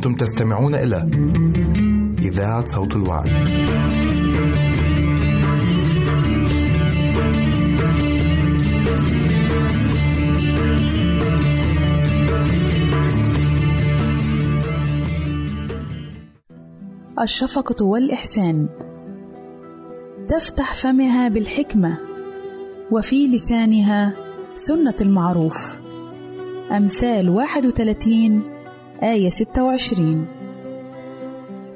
أنتم تستمعون إلى إذاعة صوت الوعد. الشفقة والإحسان تفتح فمها بالحكمة وفي لسانها سنة المعروف أمثال 31 آية 26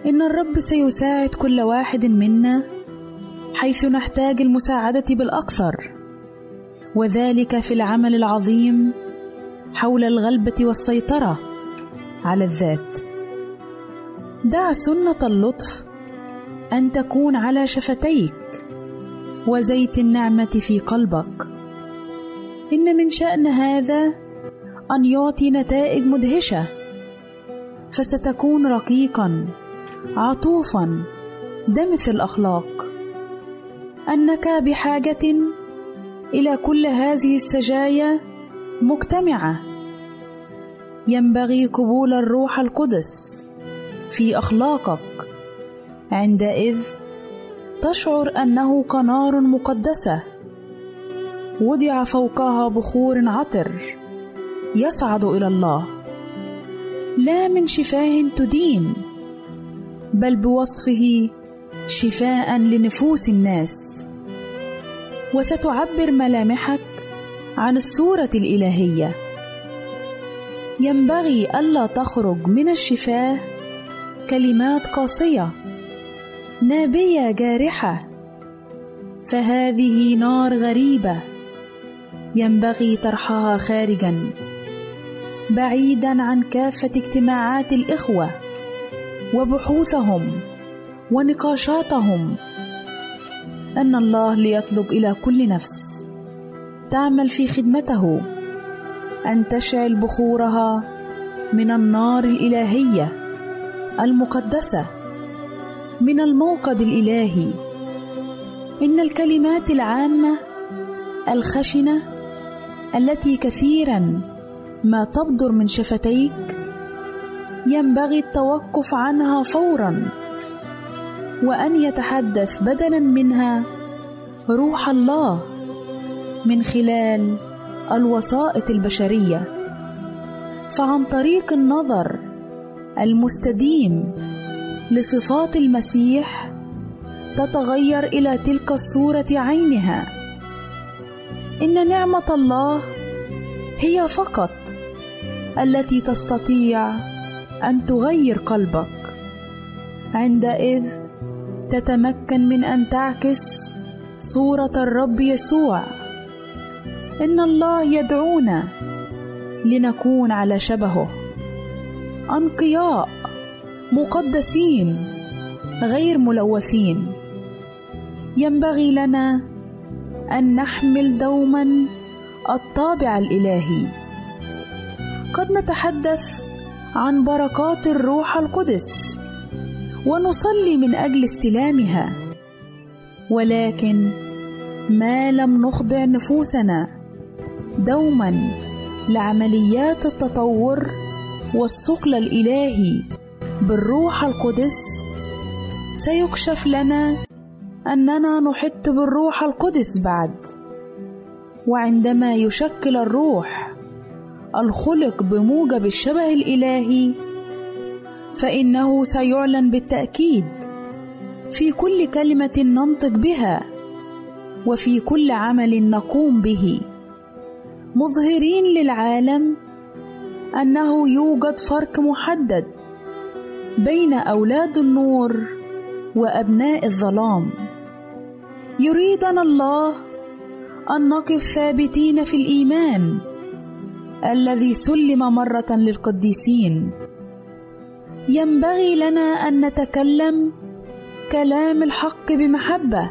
إن الرب سيساعد كل واحد منا حيث نحتاج المساعدة بالأكثر وذلك في العمل العظيم حول الغلبة والسيطرة على الذات. دع سنة اللطف أن تكون على شفتيك وزيت النعمة في قلبك. إن من شأن هذا أن يعطي نتائج مدهشة فستكون رقيقا عطوفا دمث الأخلاق. أنك بحاجة إلى كل هذه السجايا مجتمعة. ينبغي قبول الروح القدس في أخلاقك. عندئذ تشعر أنه قنار مقدسة. وضع فوقها بخور عطر يصعد إلى الله. لا من شفاه تدين بل بوصفه شفاء لنفوس الناس. وستعبر ملامحك عن الصورة الإلهية. ينبغي ألا تخرج من الشفاه كلمات قاسية نابية جارحة. فهذه نار غريبة ينبغي طرحها خارجا. بعيدا عن كافة اجتماعات الإخوة وبحوثهم ونقاشاتهم. أن الله ليطلب إلى كل نفس تعمل في خدمته أن تشعل بخورها من النار الإلهية المقدسة من الموقد الإلهي. إن الكلمات العامة الخشنة التي كثيرا ما تبدر من شفتيك ينبغي التوقف عنها فورا وأن يتحدث بدلا منها روح الله من خلال الوسائط البشرية. فعن طريق النظر المستديم لصفات المسيح تتغير إلى تلك الصورة عينها. إن نعمة الله هي فقط التي تستطيع أن تغير قلبك. عندئذ تتمكن من أن تعكس صورة الرب يسوع. إن الله يدعونا لنكون على شبهه. أنقياء مقدسين غير ملوثين. ينبغي لنا أن نحمل دوما الطابع الإلهي. قد نتحدث عن بركات الروح القدس ونصلي من أجل استلامها. ولكن ما لم نخضع نفوسنا دوما لعمليات التطور والثقل الإلهي بالروح القدس سيكشف لنا أننا نحط بالروح القدس بعد. وعندما يشكل الروح الخلق بموجب الشبه الإلهي فإنه سيعلن بالتأكيد في كل كلمة ننطق بها وفي كل عمل نقوم به. مظهرين للعالم أنه يوجد فرق محدد بين أولاد النور وأبناء الظلام. يريدنا الله أن نقف ثابتين في الإيمان الذي سلم مرة للقديسين. ينبغي لنا أن نتكلم كلام الحق بمحبة.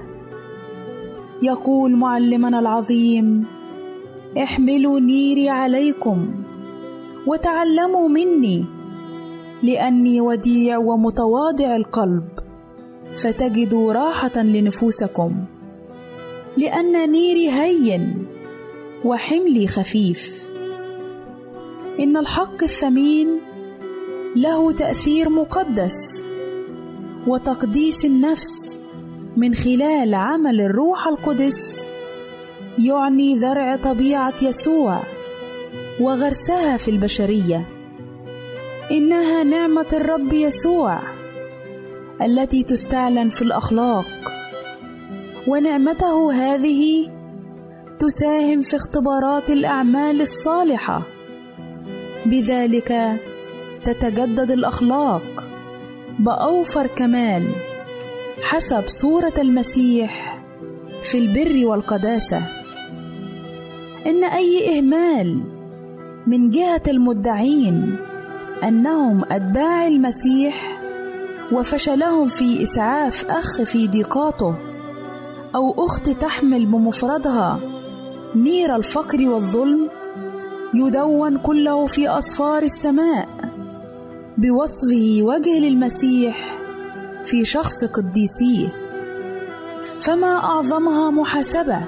يقول معلمنا العظيم احملوا نيري عليكم وتعلموا مني لأني وديع ومتواضع القلب فتجدوا راحة لنفوسكم. لأن نيري هين وحملي خفيف. إن الحق الثمين له تأثير مقدس وتقديس النفس من خلال عمل الروح القدس يعني ذرع طبيعة يسوع وغرسها في البشرية. إنها نعمة الرب يسوع التي تستعلن في الأخلاق ونعمته هذه تساهم في اختبارات الأعمال الصالحة. بذلك تتجدد الأخلاق بأوفر كمال حسب صورة المسيح في البر والقداسة. إن أي إهمال من جهة المدعين أنهم اتباع المسيح وفشلهم في إسعاف أخ في ضيقاته أو أخت تحمل بمفردها نير الفقر والظلم يدون كله في اسفار السماء بوصفه وجه للمسيح في شخص قديسيه فما أعظمها محاسبة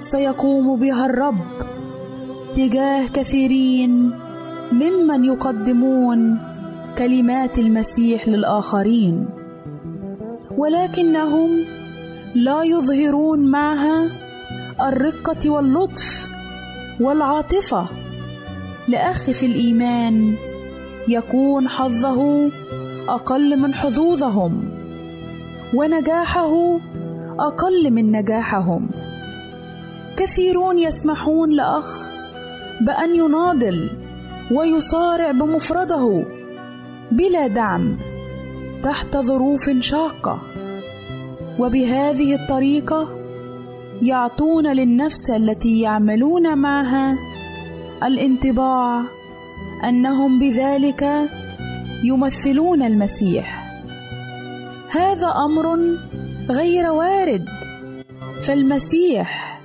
سيقوم بها الرب تجاه كثيرين ممن يقدمون كلمات المسيح للآخرين. ولكنهم لا يظهرون معها الرقة واللطف والعاطفة. لأخ في الإيمان يكون حظه أقل من حظوظهم ونجاحه أقل من نجاحهم. كثيرون يسمحون لأخ بأن يناضل ويصارع بمفرده بلا دعم تحت ظروف شاقة. وبهذه الطريقة يعطون للنفس التي يعملون معها الانطباع أنهم بذلك يمثلون المسيح. هذا أمر غير وارد فالمسيح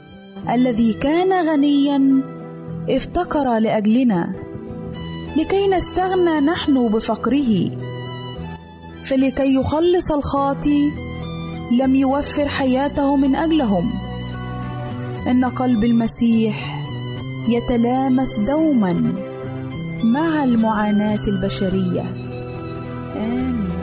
الذي كان غنيا افتقر لأجلنا لكي نستغنى نحن بفقره فلكي يخلص الخاطي لم يوفر حياته من أجلهم. إن قلب المسيح يتلامس دوما مع المعاناة البشرية آمين.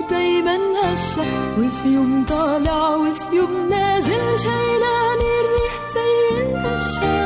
معاك دايما هشة وفي يوم طالع وفي يوم نازل شايلاني الريح زي القشاة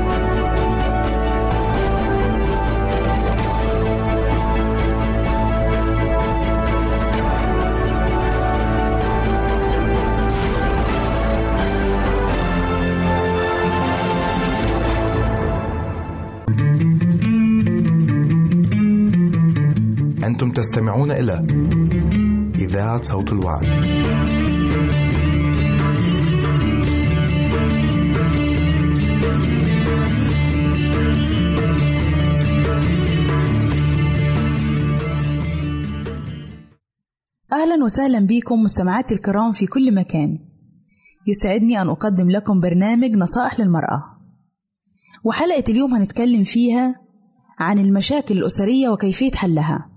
أنتم تستمعون إلى إذاعة صوت الوعد. أهلا وسهلا بكم مستمعاتي الكرام في كل مكان. يسعدني أن أقدم لكم برنامج نصائح للمرأة. وحلقة اليوم هنتكلم فيها عن المشاكل الأسرية وكيفية حلها.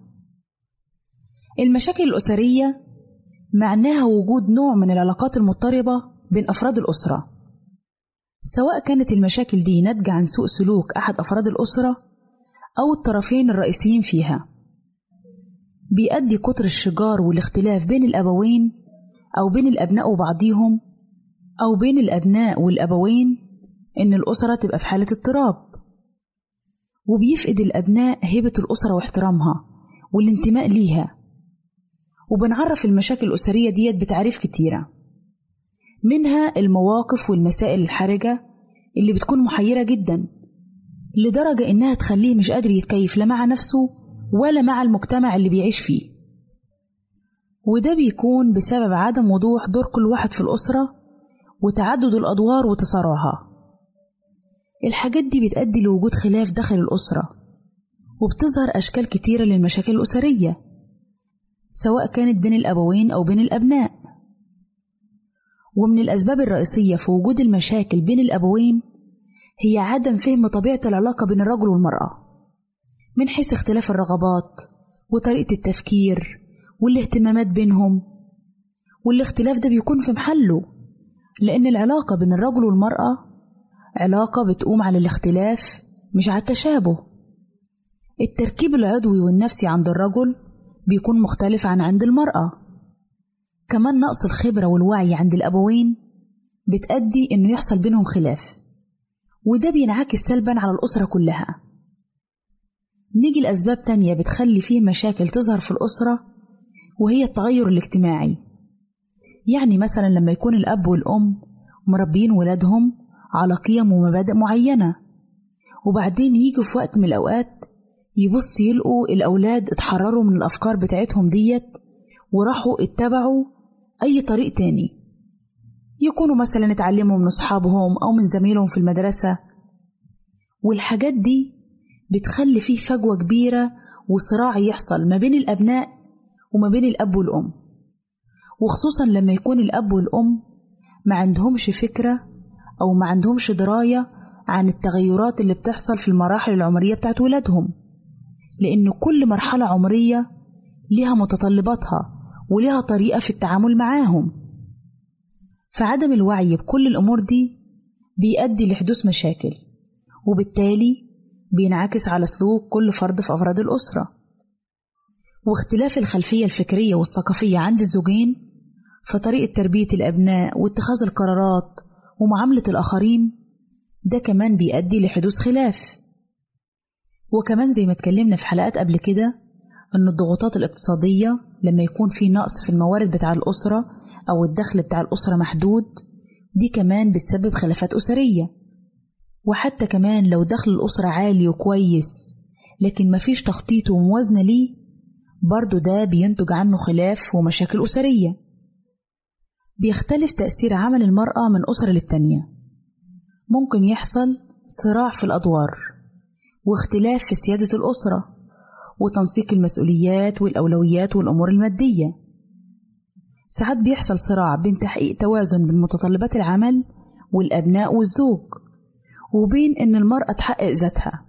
المشاكل الأسرية معناها وجود نوع من العلاقات المضطربة بين أفراد الأسرة. سواء كانت المشاكل دي ناتجة عن سوء سلوك أحد أفراد الأسرة أو الطرفين الرئيسيين فيها. بيؤدي كتر الشجار والاختلاف بين الأبوين أو بين الأبناء وبعضيهم أو بين الأبناء والأبوين إن الأسرة تبقى في حالة اضطراب. وبيفقد الأبناء هيبة الأسرة واحترامها والانتماء ليها. وبنعرف المشاكل الأسرية ديت بتعريف كتيرة. منها المواقف والمسائل الحرجة اللي بتكون محيرة جدا لدرجة إنها تخليه مش قادر يتكيف لا مع نفسه ولا مع المجتمع اللي بيعيش فيه. وده بيكون بسبب عدم وضوح دور كل واحد في الأسرة وتعدد الأدوار وتصارعها الحاجات دي بتؤدي لوجود خلاف داخل الأسرة وبتظهر أشكال كتيرة للمشاكل الأسرية. سواء كانت بين الأبوين أو بين الأبناء. ومن الأسباب الرئيسية في وجود المشاكل بين الأبوين هي عدم فهم طبيعة العلاقة بين الرجل والمرأة من حيث اختلاف الرغبات وطريقة التفكير والاهتمامات بينهم. والاختلاف ده بيكون في محله لأن العلاقة بين الرجل والمرأة علاقة بتقوم على الاختلاف مش على التشابه. التركيب العضوي والنفسي عند الرجل بيكون مختلف عن عند المرأة. كمان نقص الخبرة والوعي عند الأبوين بتأدي إنه يحصل بينهم خلاف وده بينعكس سلبا على الأسرة كلها. نيجي لأسباب تانية بتخلي فيه مشاكل تظهر في الأسرة وهي التغير الاجتماعي. يعني مثلا لما يكون الأب والأم مربين ولادهم على قيم ومبادئ معينة وبعدين يجوا في وقت من الأوقات يبص يلقوا الأولاد اتحرروا من الأفكار بتاعتهم ديت وراحوا اتبعوا أي طريق تاني. يكونوا مثلا اتعلموا من أصحابهم أو من زميلهم في المدرسة. والحاجات دي بتخلي فيه فجوة كبيرة وصراع يحصل ما بين الأبناء وما بين الأب والأم. وخصوصا لما يكون الأب والأم ما عندهمش فكرة أو ما عندهمش دراية عن التغيرات اللي بتحصل في المراحل العمرية بتاعت ولادهم. لأن كل مرحلة عمرية ليها متطلباتها وليها طريقة في التعامل معاهم. فعدم الوعي بكل الأمور دي بيؤدي لحدوث مشاكل وبالتالي بينعكس على سلوك كل فرد في أفراد الأسرة. واختلاف الخلفية الفكرية والثقافية عند الزوجين في طريقة تربية الأبناء واتخاذ القرارات ومعاملة الآخرين ده كمان بيؤدي لحدوث خلاف. وكمان زي ما اتكلمنا في حلقات قبل كده إن الضغوطات الاقتصادية لما يكون في نقص في الموارد بتاع الأسرة أو الدخل بتاع الأسرة محدود دي كمان بتسبب خلافات أسرية. وحتى كمان لو دخل الأسرة عالي وكويس لكن مفيش تخطيط وموازنة ليه برضو ده بينتج عنه خلاف ومشاكل أسرية. بيختلف تأثير عمل المرأة من أسرة للتانية. ممكن يحصل صراع في الأدوار. واختلاف في سيادة الأسرة وتنسيق المسؤوليات والأولويات والأمور المادية. ساعات بيحصل صراع بين تحقيق توازن بين متطلبات العمل والأبناء والزوج وبين إن المرأة تحقق ذاتها.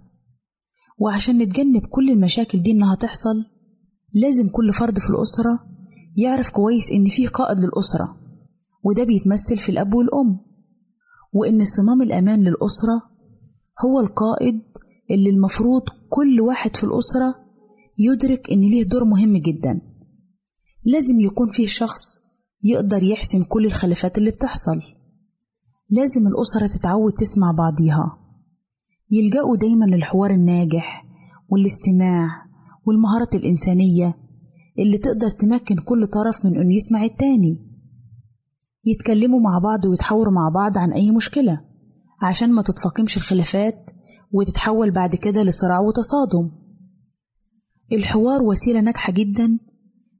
وعشان نتجنب كل المشاكل دي إنها تحصل لازم كل فرد في الأسرة يعرف كويس إن فيه قائد للأسرة وده بيتمثل في الأب والأم وإن صمام الأمان للأسرة هو القائد اللي المفروض كل واحد في الأسرة يدرك إن ليه دور مهم جدا. لازم يكون فيه شخص يقدر يحسم كل الخلافات اللي بتحصل. لازم الأسرة تتعود تسمع بعضيها. يلجأوا دايما للحوار الناجح والاستماع والمهارة الإنسانية اللي تقدر تمكن كل طرف من إنه يسمع التاني. يتكلموا مع بعض ويتحاوروا مع بعض عن أي مشكلة عشان ما تتفاقمش الخلافات وتتحول بعد كده لصراع وتصادم. الحوار وسيلة ناجحة جدا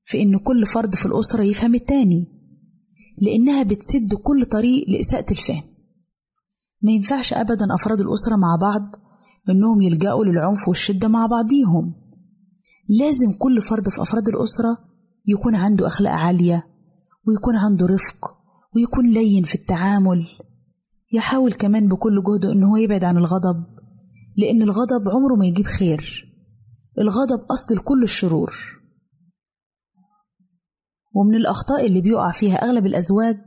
في إن كل فرد في الأسرة يفهم التاني لأنها بتسد كل طريق لإساءة الفهم. ما ينفعش أبدا أفراد الأسرة مع بعض إنهم يلجأوا للعنف والشدة مع بعضيهم. لازم كل فرد في أفراد الأسرة يكون عنده أخلاق عالية ويكون عنده رفق ويكون لين في التعامل. يحاول كمان بكل جهده إن هو يبعد عن الغضب لأن الغضب عمره ما يجيب خير. الغضب أصل لكل الشرور. ومن الأخطاء اللي بيقع فيها أغلب الأزواج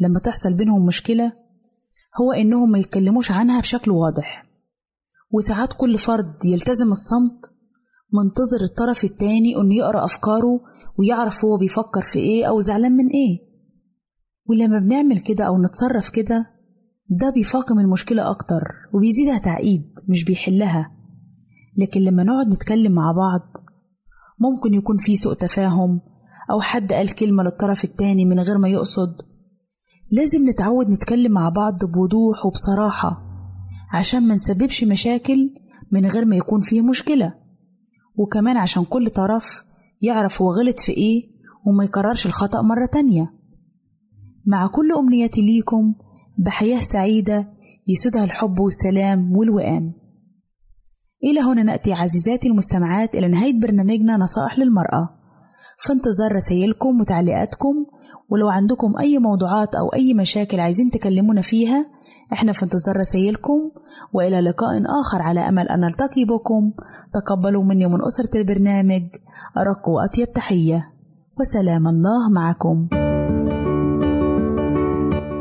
لما تحصل بينهم مشكلة هو إنهم ما يتكلموش عنها بشكل واضح. وساعات كل فرد يلتزم الصمت منتظر الطرف التاني إنه يقرأ أفكاره ويعرف هو بيفكر في إيه أو زعلان من إيه. ولما بنعمل كده أو نتصرف كده ده بيفاقم المشكلة أكتر وبيزيدها تعقيد مش بيحلها. لكن لما نقعد نتكلم مع بعض ممكن يكون في سوء تفاهم أو حد قال كلمة للطرف التاني من غير ما يقصد. لازم نتعود نتكلم مع بعض بوضوح وبصراحة عشان ما نسببش مشاكل من غير ما يكون فيه مشكلة. وكمان عشان كل طرف يعرف هو غلط في إيه وما يكررش الخطأ مرة تانية. مع كل أمنياتي ليكم بحياة سعيدة يسودها الحب والسلام والوئام. إلى هنا نأتي عزيزاتي المستمعات إلى نهاية برنامجنا نصائح للمرأة. في انتظار رسائلكم وتعليقاتكم ولو عندكم أي موضوعات أو أي مشاكل عايزين تكلمونا فيها إحنا في انتظار رسائلكم وإلى لقاء آخر على أمل أن نلتقي بكم. تقبلوا مني ومن أسرة البرنامج أرق وأطيب تحية. وسلام الله معكم.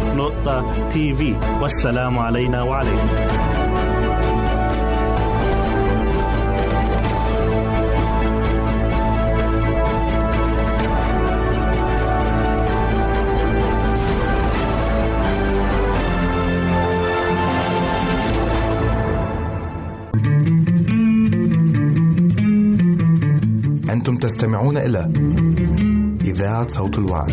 www.al-waad.tv والسلام علينا وعليكم. تستمعون إلى إذاعة صوت الوعد.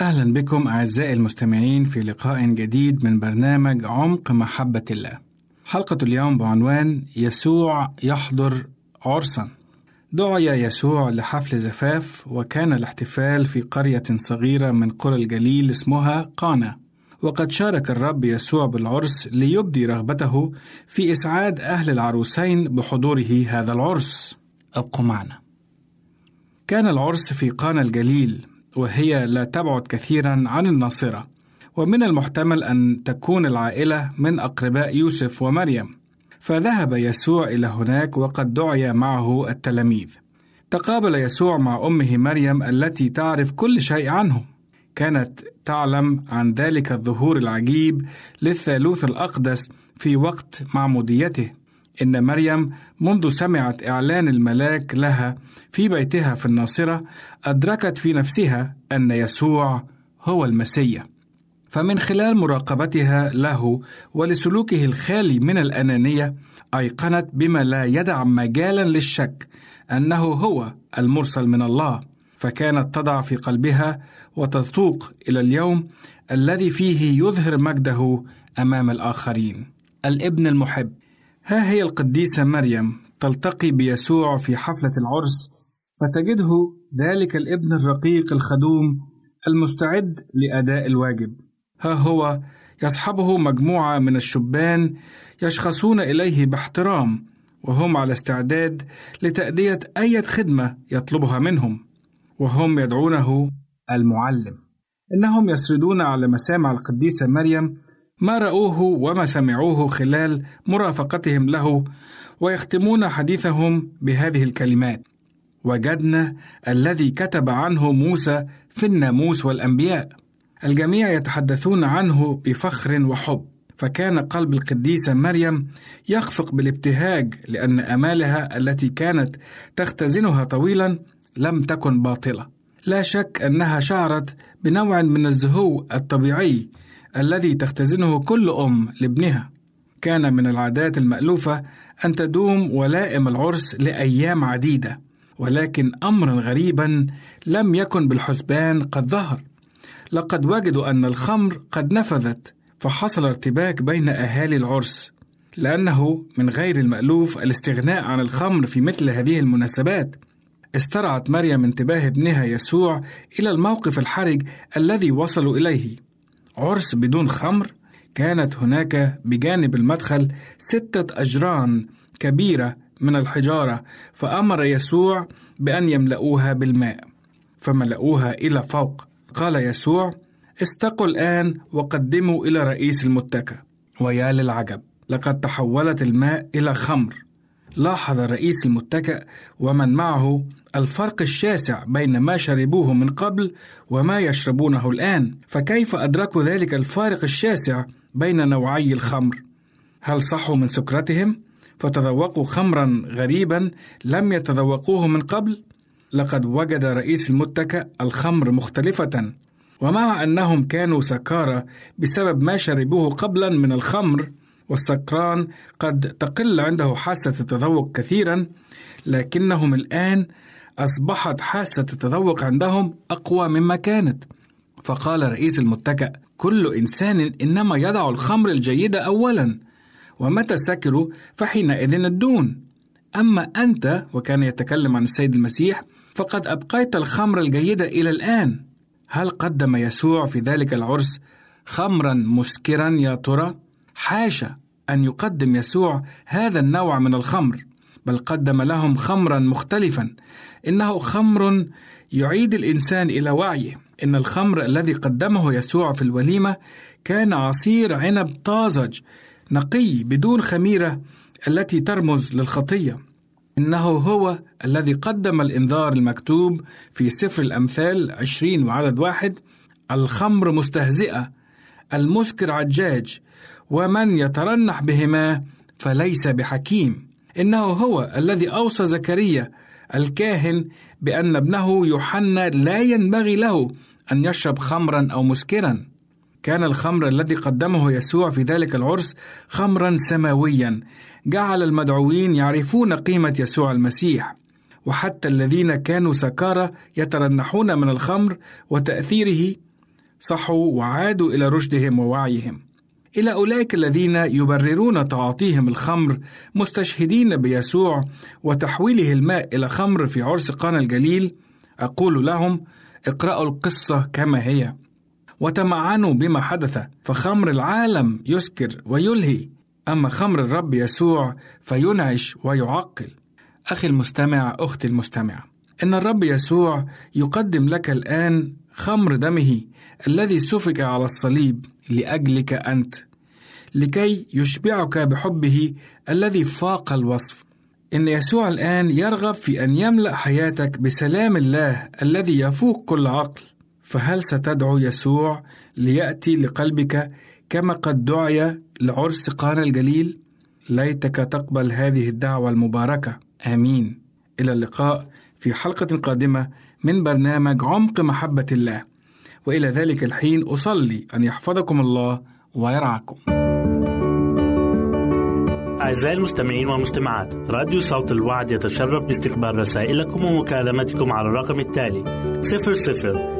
أهلا بكم أعزائي المستمعين في لقاء جديد من برنامج عمق محبة الله. حلقة اليوم بعنوان يسوع يحضر عرسا. دعي يسوع لحفل زفاف وكان الاحتفال في قرية صغيرة من قرى الجليل اسمها قانا. وقد شارك الرب يسوع بالعرس ليبدي رغبته في إسعاد أهل العروسين بحضوره هذا العرس. أبقوا معنا. كان العرس في قانا الجليل وهي لا تبعد كثيرا عن الناصرة ومن المحتمل أن تكون العائلة من أقرباء يوسف ومريم فذهب يسوع إلى هناك وقد دعي معه التلاميذ. تقابل يسوع مع أمه مريم التي تعرف كل شيء عنه كانت تعلم عن ذلك الظهور العجيب للثالوث الأقدس في وقت معموديته. إن مريم منذ سمعت إعلان الملاك لها في بيتها في الناصرة أدركت في نفسها أن يسوع هو المسيا فمن خلال مراقبتها له ولسلوكه الخالي من الأنانية أيقنت بما لا يدع مجالا للشك أنه هو المرسل من الله. فكانت تضع في قلبها وتذوق إلى اليوم الذي فيه يظهر مجده أمام الآخرين. الابن المحب. ها هي القديسة مريم تلتقي بيسوع في حفلة العرس فتجده ذلك الابن الرقيق الخدوم المستعد لأداء الواجب. ها هو يصحبه مجموعة من الشبان يشخصون إليه باحترام وهم على استعداد لتأدية أي خدمة يطلبها منهم وهم يدعونه المعلم. إنهم يسردون على مسامع القديسة مريم ما رأوه وما سمعوه خلال مرافقتهم له ويختمون حديثهم بهذه الكلمات وجدنا الذي كتب عنه موسى في الناموس والأنبياء الجميع يتحدثون عنه بفخر وحب فكان قلب القديسة مريم يخفق بالابتهاج لأن آمالها التي كانت تختزنها طويلا لم تكن باطلة. لا شك أنها شعرت بنوع من الزهو الطبيعي الذي تختزنه كل أم لابنها. كان من العادات المألوفة أن تدوم ولائم العرس لأيام عديدة ولكن أمرا غريبا لم يكن بالحسبان قد ظهر. لقد وجدوا أن الخمر قد نفذت فحصل ارتباك بين أهالي العرس لأنه من غير المألوف الاستغناء عن الخمر في مثل هذه المناسبات. استرعت مريم انتباه ابنها يسوع إلى الموقف الحرج الذي وصلوا إليه. عرس بدون خمر كانت هناك بجانب المدخل ستة أجران كبيرة من الحجارة فأمر يسوع بأن يملؤوها بالماء فملؤوها إلى فوق. قال يسوع استقوا الآن وقدموا إلى رئيس المتكة ويا للعجب لقد تحولت الماء إلى خمر. لاحظ رئيس المتكأ ومن معه الفرق الشاسع بين ما شربوه من قبل وما يشربونه الآن. فكيف أدركوا ذلك الفارق الشاسع بين نوعي الخمر؟ هل صحوا من سكرتهم؟ فتذوقوا خمرا غريبا لم يتذوقوه من قبل؟ لقد وجد رئيس المتكأ الخمر مختلفة. ومع أنهم كانوا سكارى بسبب ما شربوه قبلا من الخمر والسكران قد تقل عنده حاسة التذوق كثيرا لكنهم الآن أصبحت حاسة التذوق عندهم أقوى مما كانت. فقال رئيس المتكأ كل إنسان إنما يضع الخمر الجيدة أولا ومتى سكروا فحينئذ الدون؟ أما أنت وكان يتكلم عن السيد المسيح فقد أبقيت الخمر الجيدة إلى الآن. هل قدم يسوع في ذلك العرس خمرا مسكرا يا ترى؟ حاشا أن يقدم يسوع هذا النوع من الخمر بل قدم لهم خمرا مختلفا. إنه خمر يعيد الإنسان إلى وعيه. إن الخمر الذي قدمه يسوع في الوليمة كان عصير عنب طازج نقي بدون خميرة التي ترمز للخطية. إنه هو الذي قدم الإنذار المكتوب في سفر الأمثال عشرين وعدد واحد الخمر مستهزئة المسكر عجاج ومن يترنح بهما فليس بحكيم. إنه هو الذي أوصى زكريا الكاهن بأن ابنه يوحنا لا ينبغي له أن يشرب خمرا أو مسكرا. كان الخمر الذي قدمه يسوع في ذلك العرس خمرا سماويا. جعل المدعوين يعرفون قيمة يسوع المسيح. وحتى الذين كانوا سكارى يترنحون من الخمر وتأثيره صحوا وعادوا إلى رشدهم ووعيهم. إلى أولئك الذين يبررون تعاطيهم الخمر مستشهدين بيسوع وتحويله الماء إلى خمر في عرس قانا الجليل. أقول لهم اقرأوا القصة كما هي. وتمعنوا بما حدث فخمر العالم يسكر ويلهي. أما خمر الرب يسوع فينعش ويعقل. أخي المستمع أختي المستمعة إن الرب يسوع يقدم لك الآن خمر دمه الذي سفك على الصليب لأجلك أنت لكي يشبعك بحبه الذي فاق الوصف. إن يسوع الآن يرغب في أن يملأ حياتك بسلام الله الذي يفوق كل عقل. فهل ستدعو يسوع ليأتي لقلبك كما قد دعي لعرس قانا الجليل؟ ليتك تقبل هذه الدعوة المباركة. آمين. إلى اللقاء في حلقة قادمة من برنامج عمق محبة الله. وإلى ذلك الحين أصلي أن يحفظكم الله ويرعاكم. أعزائي المستمعين والمستمعات راديو صوت الوعد يتشرف باستقبال رسائلكم ومكالمتكم على الرقم التالي 00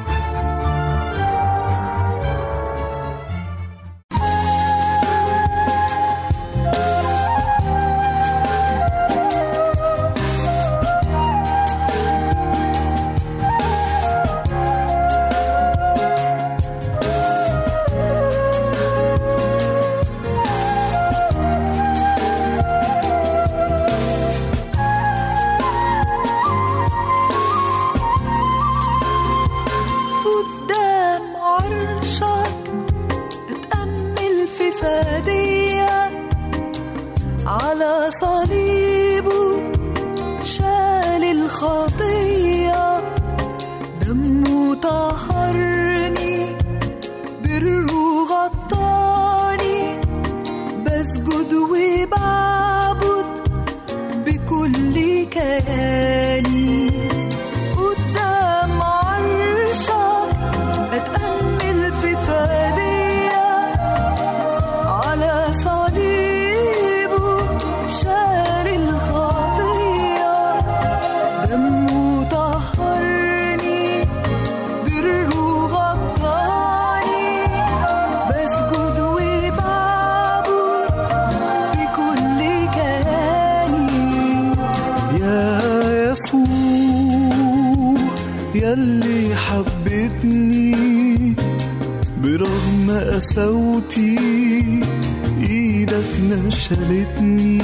برغم قساوتي إيدك نشلتني.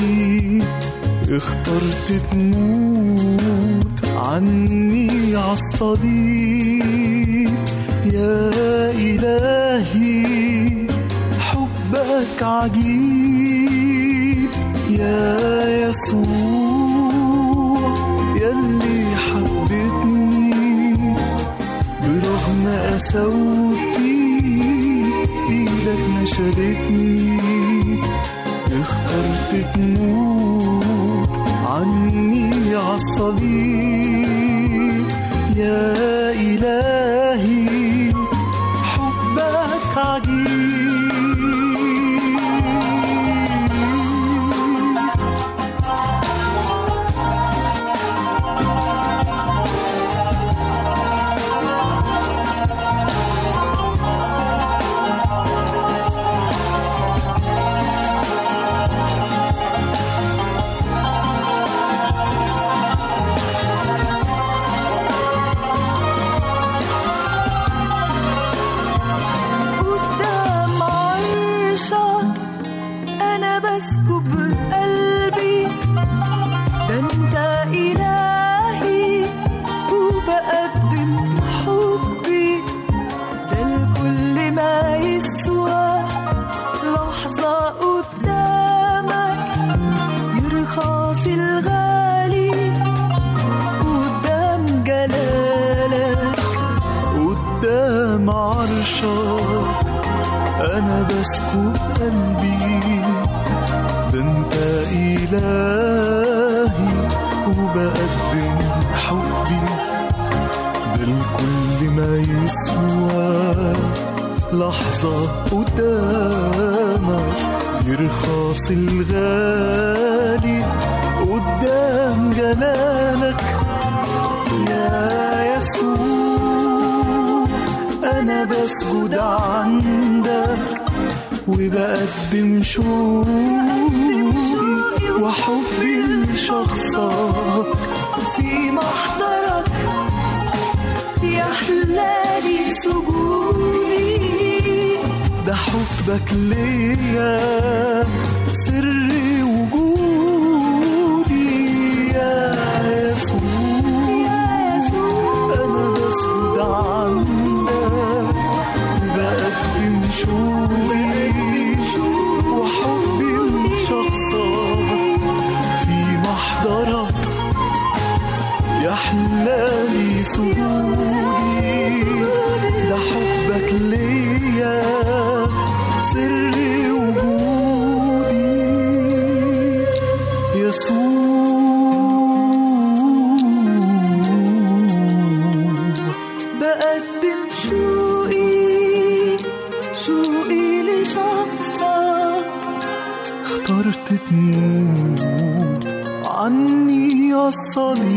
اخترت تموت عني عالصليب يا إلهي حبك عجيب. يا يسوع يلي حبتني. برغم قساوتي نشلتني اخترت تموت عني عالصليب يا إلهي الهي وبقدم حبي. ده الكل ما يسوى لحظة قدامك يرخص الغالي قدام جلالك. يا يسوع أنا بسجد عندك وبقدم شوقي وحبي لشخصك في محضرك يحلالي سجودي. ده حبك ليا سر عني عالصليب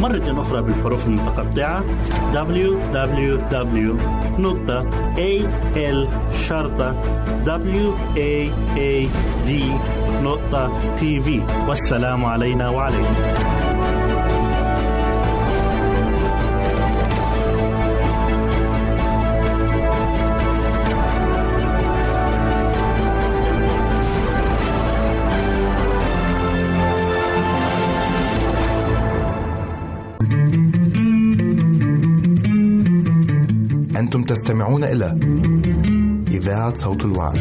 مرة أخرى بالحروف المتقطعة www.al-waad.tv والسلام علينا وعليكم. أنتم تستمعون إلى إذاعة صوت الوعد.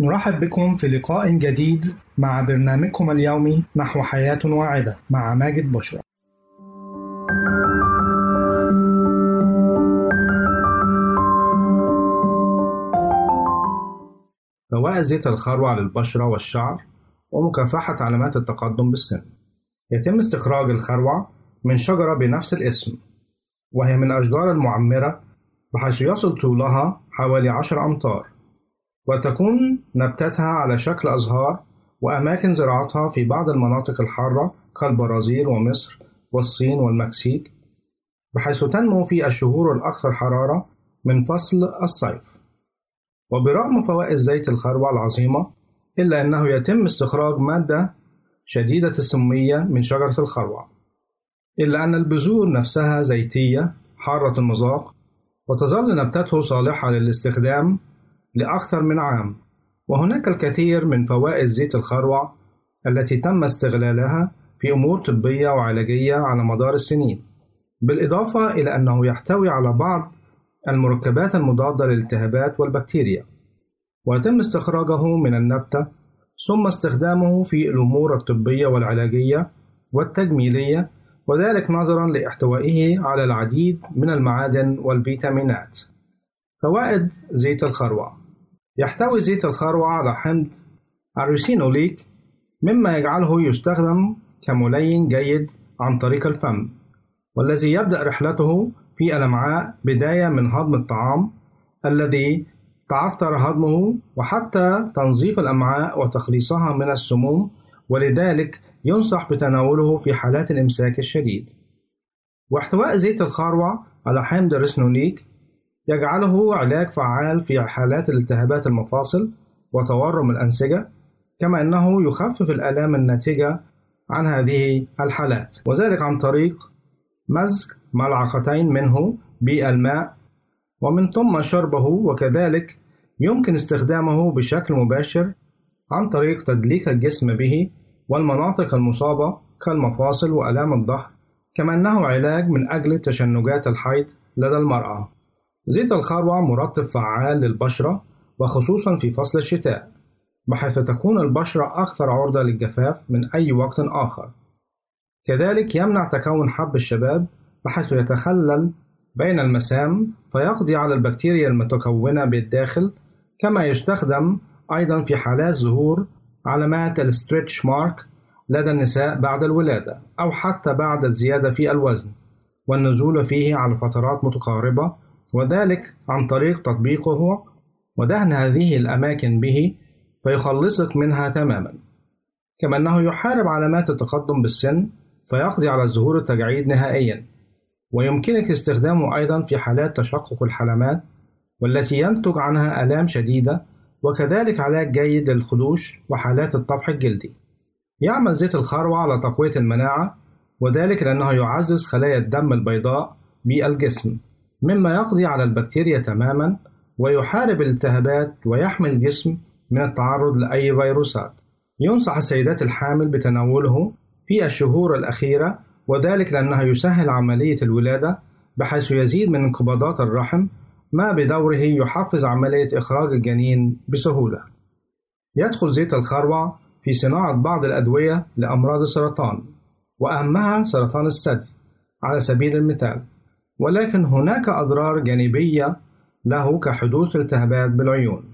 نرحب بكم في لقاء جديد مع برنامجكم اليومي نحو حياة واعدة مع ماجد بشرى. زيت الخروع للبشرة والشعر ومكافحة علامات التقدم بالسن. يتم استخراج الخروع من شجرة بنفس الاسم وهي من الأشجار المعمرة بحيث يصل طولها حوالي عشر أمتار وتكون نبتاتها على شكل أزهار وأماكن زراعتها في بعض المناطق الحارة كالبرازيل ومصر والصين والمكسيك بحيث تنمو في الشهور الأكثر حرارة من فصل الصيف وبرغم فوائد زيت الخروع العظيمة إلا أنه يتم استخراج مادة شديدة السمية من شجرة الخروع إلا أن البذور نفسها زيتية حارة المذاق وتظل نبتته صالحة للاستخدام لأكثر من عام. وهناك الكثير من فوائد زيت الخروع التي تم استغلالها في أمور طبية وعلاجية على مدار السنين بالإضافة إلى أنه يحتوي على بعض المركبات المضادة للالتهابات والبكتيريا. ويتم استخراجه من النبتة ثم استخدامه في الأمور الطبية والعلاجية والتجميلية وذلك نظرا لإحتوائه على العديد من المعادن والفيتامينات. فوائد زيت الخروع. يحتوي زيت الخروع على حمض الريسينوليك مما يجعله يستخدم كملين جيد عن طريق الفم والذي يبدأ رحلته في الأمعاء بداية من هضم الطعام الذي تعثر هضمه وحتى تنظيف الأمعاء وتخليصها من السموم ولذلك ينصح بتناوله في حالات الإمساك الشديد. واحتواء زيت الخروع على حمض الرسنونيك يجعله علاج فعال في حالات الالتهابات المفاصل وتورم الأنسجة كما أنه يخفف الآلام الناتجة عن هذه الحالات. وذلك عن طريق مزج ملعقتين منه بالماء ومن ثم شربه وكذلك يمكن استخدامه بشكل مباشر عن طريق تدليك الجسم به والمناطق المصابة كالمفاصل وآلام الظهر كما أنه علاج من أجل تشنجات الحيض لدى المرأة. زيت الخروع مرطب فعال للبشرة وخصوصا في فصل الشتاء بحيث تكون البشرة أكثر عرضة للجفاف من أي وقت آخر. كذلك يمنع تكون حب الشباب بحيث يتخلل بين المسام فيقضي على البكتيريا المتكونة بالداخل كما يستخدم أيضا في حالات ظهور علامات الستريتش مارك لدى النساء بعد الولادة أو حتى بعد الزيادة في الوزن والنزول فيه على فترات متقاربة وذلك عن طريق تطبيقه ودهن هذه الأماكن به فيخلصك منها تماما. كما أنه يحارب علامات التقدم بالسن فيقضي على ظهور التجاعيد نهائيا. ويمكنك استخدامه أيضا في حالات تشقق الحلمات والتي ينتج عنها آلام شديدة وكذلك علاج جيد للخدوش وحالات الطفح الجلدي. يعمل زيت الخروع على تقوية المناعة وذلك لأنه يعزز خلايا الدم البيضاء بالجسم مما يقضي على البكتيريا تماما ويحارب الالتهابات ويحمي الجسم من التعرض لأي فيروسات. ينصح السيدات الحامل بتناوله في الشهور الأخيرة وذلك لأنه يسهل عملية الولادة بحيث يزيد من انقباضات الرحم ما بدوره يحفز عملية إخراج الجنين بسهولة. يدخل زيت الخروع في صناعة بعض الأدوية لأمراض السرطان وأهمها سرطان الثدي على سبيل المثال ولكن هناك أضرار جانبية له كحدوث التهابات بالعيون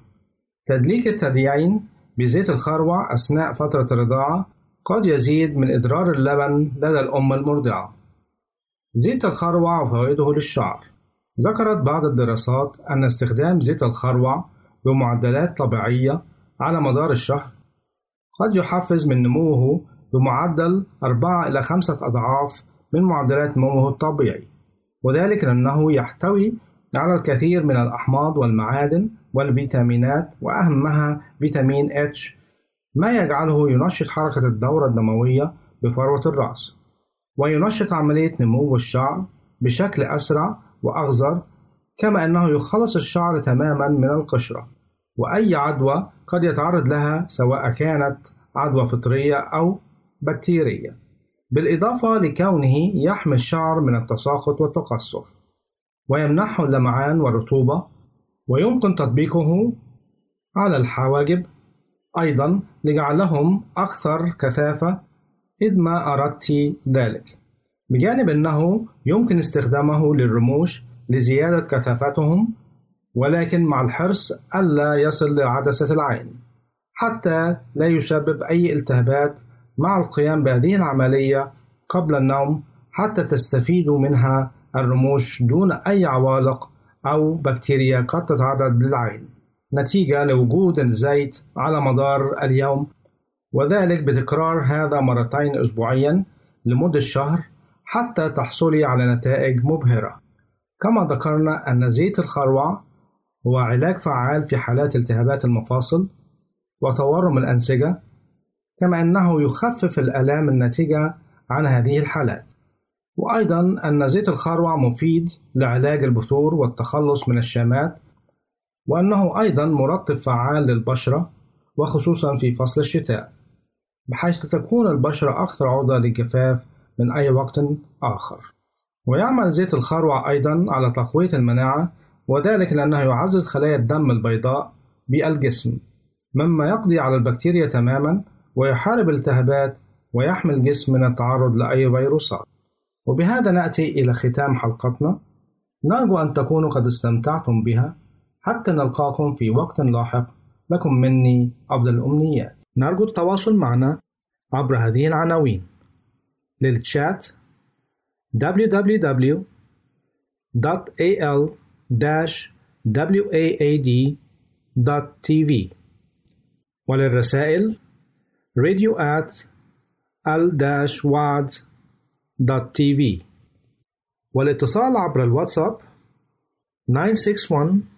تدليك الثديين بزيت الخروع أثناء فترة الرضاعة قد يزيد من إضرار اللبن لدى الأم المرضعة. زيت الخروع وفوائده للشعر. ذكرت بعض الدراسات أن استخدام زيت الخروع بمعدلات طبيعية على مدار الشهر قد يحفز من نموه بمعدل أربعة إلى خمسة أضعاف من معدلات نموه الطبيعي وذلك لأنه يحتوي على الكثير من الأحماض والمعادن والفيتامينات وأهمها فيتامين H ما يجعله ينشط حركة الدورة الدموية بفروة الرأس وينشط عملية نمو الشعر بشكل أسرع وأغزر كما أنه يخلص الشعر تماما من القشرة. وأي عدوى قد يتعرض لها سواء كانت عدوى فطرية أو بكتيرية. بالإضافة لكونه يحمي الشعر من التساقط والتقصف. ويمنحه اللمعان والرطوبة ويمكن تطبيقه على الحواجب أيضا لجعلهم أكثر كثافة إذ ما أردت ذلك. بجانب أنه يمكن استخدامه للرموش لزيادة كثافتهم ولكن مع الحرص ألا يصل لعدسة العين حتى لا يسبب أي التهابات مع القيام بهذه العملية قبل النوم حتى تستفيدوا منها الرموش دون أي عوالق أو بكتيريا قد تتعرض للعين. نتيجة لوجود الزيت على مدار اليوم وذلك بتكرار هذا مرتين أسبوعيا لمدة شهر حتى تحصلي على نتائج مبهرة. كما ذكرنا أن زيت الخروع هو علاج فعال في حالات التهابات المفاصل وتورم الأنسجة كما أنه يخفف الآلام الناتجة عن هذه الحالات. وأيضا أن زيت الخروع مفيد لعلاج البثور والتخلص من الشامات وأنه أيضا مرطب فعال للبشرة وخصوصا في فصل الشتاء بحيث تكون البشرة أكثر عرضة للجفاف من أي وقت آخر. ويعمل زيت الخروع أيضا على تقوية المناعة وذلك لأنه يعزز خلايا الدم البيضاء بالجسم مما يقضي على البكتيريا تماما ويحارب الالتهابات ويحمي الجسم من التعرض لأي فيروسات. وبهذا نأتي إلى ختام حلقتنا. نرجو أن تكونوا قد استمتعتم بها. حتى نلقاكم في وقت لاحق. لكم مني أفضل الأمنيات. نرجو التواصل معنا عبر هذه العناوين. للتشات www.al-waad.tv وللرسائل radio at al-waad.tv والاتصال عبر الواتساب 961